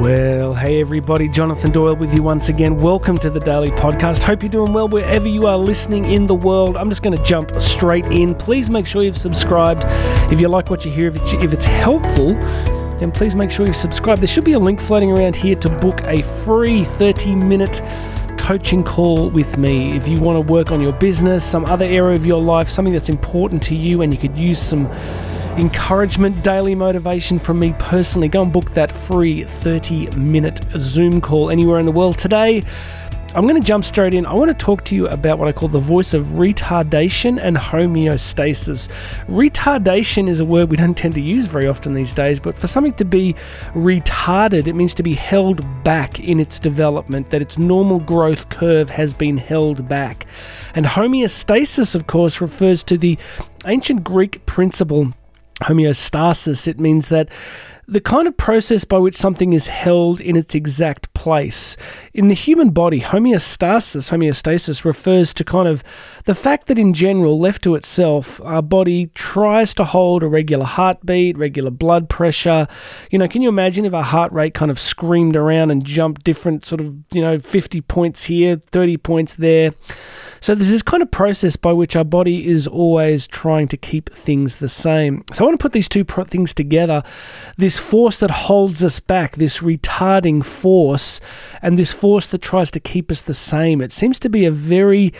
Well, hey everybody, Jonathan Doyle with you once again. Welcome to the Daily Podcast. Hope you're doing well wherever you are listening in the world. I'm just going to jump straight in. Please make sure you've subscribed. If you like what you hear, if it's, if it's helpful, then please make sure you've subscribed. There should be a link floating around here to book a free 30 minute coaching call with me. If you want to work on your business, some other area of your life, something that's important to you, and you could use some encouragement, daily motivation from me personally, go and book that free 30 minute Zoom call anywhere in the world. Today, I'm going to jump straight in. I want to talk to you about what I call the voice of retardation and homeostasis. Retardation is a word we don't tend to use very often these days, but for something to be retarded, it means to be held back in its development, that its normal growth curve has been held back. And homeostasis, of course, refers to the ancient Greek principle homeostasis. It means that the kind of process by which something is held in its exact place. In the human body, homeostasis, homeostasis refers to kind of the fact that in general, left to itself, our body tries to hold a regular heartbeat, regular blood pressure. You know, can you imagine if our heart rate kind of screamed around and jumped different sort of, you know, 50 points here, 30 points there? So there's this kind of process by which our body is always trying to keep things the same. So I want to put these two pro- things together. This force that holds us back, this retarding force, and this force that tries to keep us the same. It seems to be a very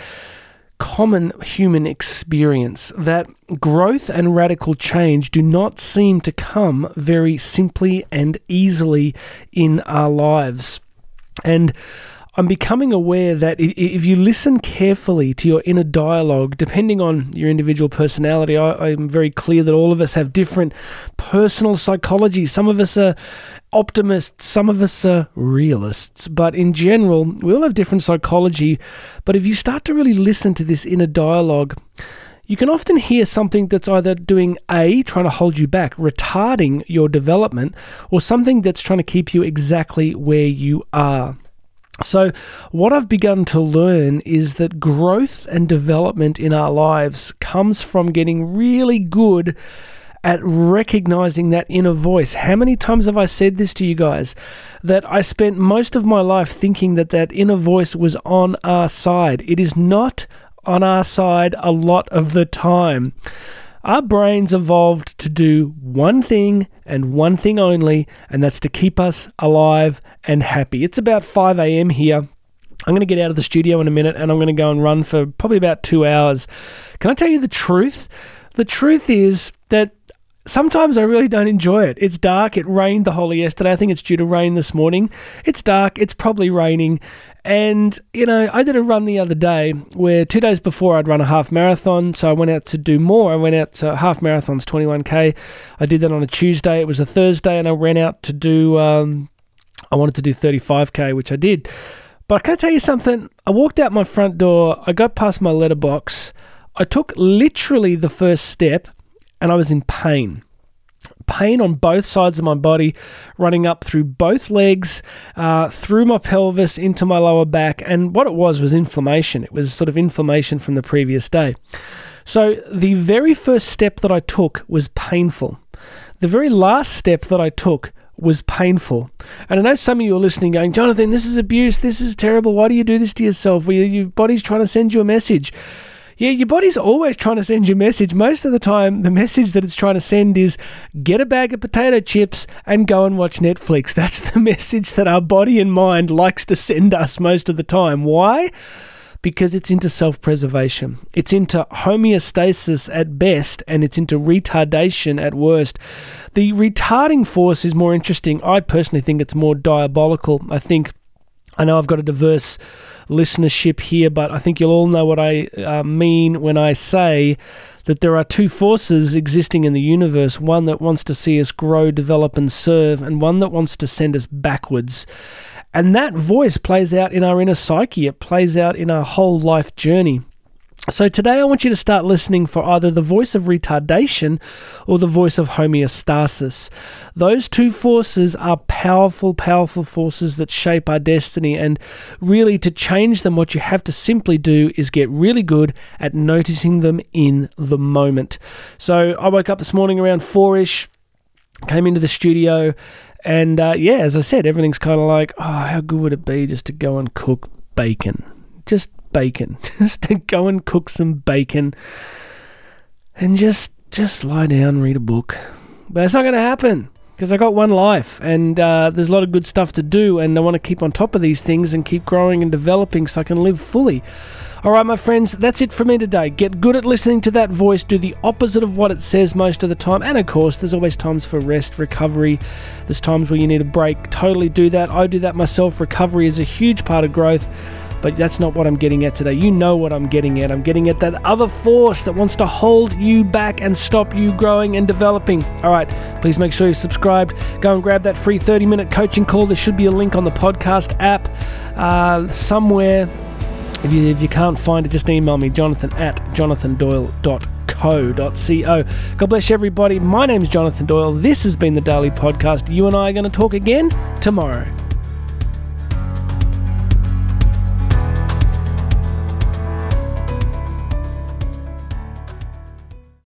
common human experience that growth and radical change do not seem to come very simply and easily in our lives. And I'm becoming aware that if you listen carefully to your inner dialogue, depending on your individual personality, I, am very clear that all of us have different personal psychology. Some of us are optimists, some of us are realists, but in general, we all have different psychology. But if you start to really listen to this inner dialogue, you can often hear something that's either doing A, trying to hold you back, retarding your development, or something that's trying to keep you exactly where you are. So, what I've begun to learn is that growth and development in our lives comes from getting really good at recognizing that inner voice. How many times have I said this to you guys? That I spent most of my life thinking that that inner voice was on our side. It is not on our side a lot of the time. Our brains evolved to do one thing and one thing only, and that's to keep us alive and happy. It's about 5 a.m. here. I'm going to get out of the studio in a minute and I'm going to go and run for probably about two hours. Can I tell you the truth? The truth is that sometimes I really don't enjoy it. It's dark. It rained the whole yesterday. I think it's due to rain this morning. It's dark. It's probably raining. And, you know, I did a run the other day where two days before I'd run a half marathon. So I went out to do more. I went out to half marathons, 21K. I did that on a Tuesday. It was a Thursday, and I ran out to do, um, I wanted to do 35K, which I did. But I can tell you something? I walked out my front door. I got past my letterbox. I took literally the first step, and I was in pain pain on both sides of my body, running up through both legs, uh, through my pelvis, into my lower back. And what it was was inflammation. It was sort of inflammation from the previous day. So the very first step that I took was painful. The very last step that I took was painful. And I know some of you are listening going, Jonathan, this is abuse. This is terrible. Why do you do this to yourself? Your body's trying to send you a message. Yeah, your body's always trying to send you a message. Most of the time, the message that it's trying to send is get a bag of potato chips and go and watch Netflix. That's the message that our body and mind likes to send us most of the time. Why? because it's into self preservation. It's into homeostasis at best and it's into retardation at worst. The retarding force is more interesting. I personally think it's more diabolical. I think, I know I've got a diverse listenership here, but I think you'll all know what I uh, mean when I say that there are two forces existing in the universe one that wants to see us grow, develop, and serve, and one that wants to send us backwards. And that voice plays out in our inner psyche, it plays out in our whole life journey. So today I want you to start listening for either the voice of retardation or the voice of homeostasis. Those two forces are powerful, powerful forces that shape our destiny. And really, to change them, what you have to simply do is get really good at noticing them in the moment. So I woke up this morning around four ish, came into the studio And uh, yeah, as I said, everything's kind of like, oh, how good would it be just to go and cook bacon? Just bacon. just to go and cook some bacon and just just lie down, read a book. But it's not going to happen because I got one life and uh, there's a lot of good stuff to do, and I want to keep on top of these things and keep growing and developing so I can live fully. All right, my friends, that's it for me today. Get good at listening to that voice, do the opposite of what it says most of the time. And of course, there's always times for rest, recovery. There's times where you need a break. Totally do that. I do that myself. Recovery is a huge part of growth. But that's not what I'm getting at today. You know what I'm getting at. I'm getting at that other force that wants to hold you back and stop you growing and developing. All right, please make sure you're subscribed. Go and grab that free 30 minute coaching call. There should be a link on the podcast app uh, somewhere. If you, if you can't find it, just email me, jonathan at jonathandoyle.co.co. God bless everybody. My name is Jonathan Doyle. This has been the Daily Podcast. You and I are going to talk again tomorrow.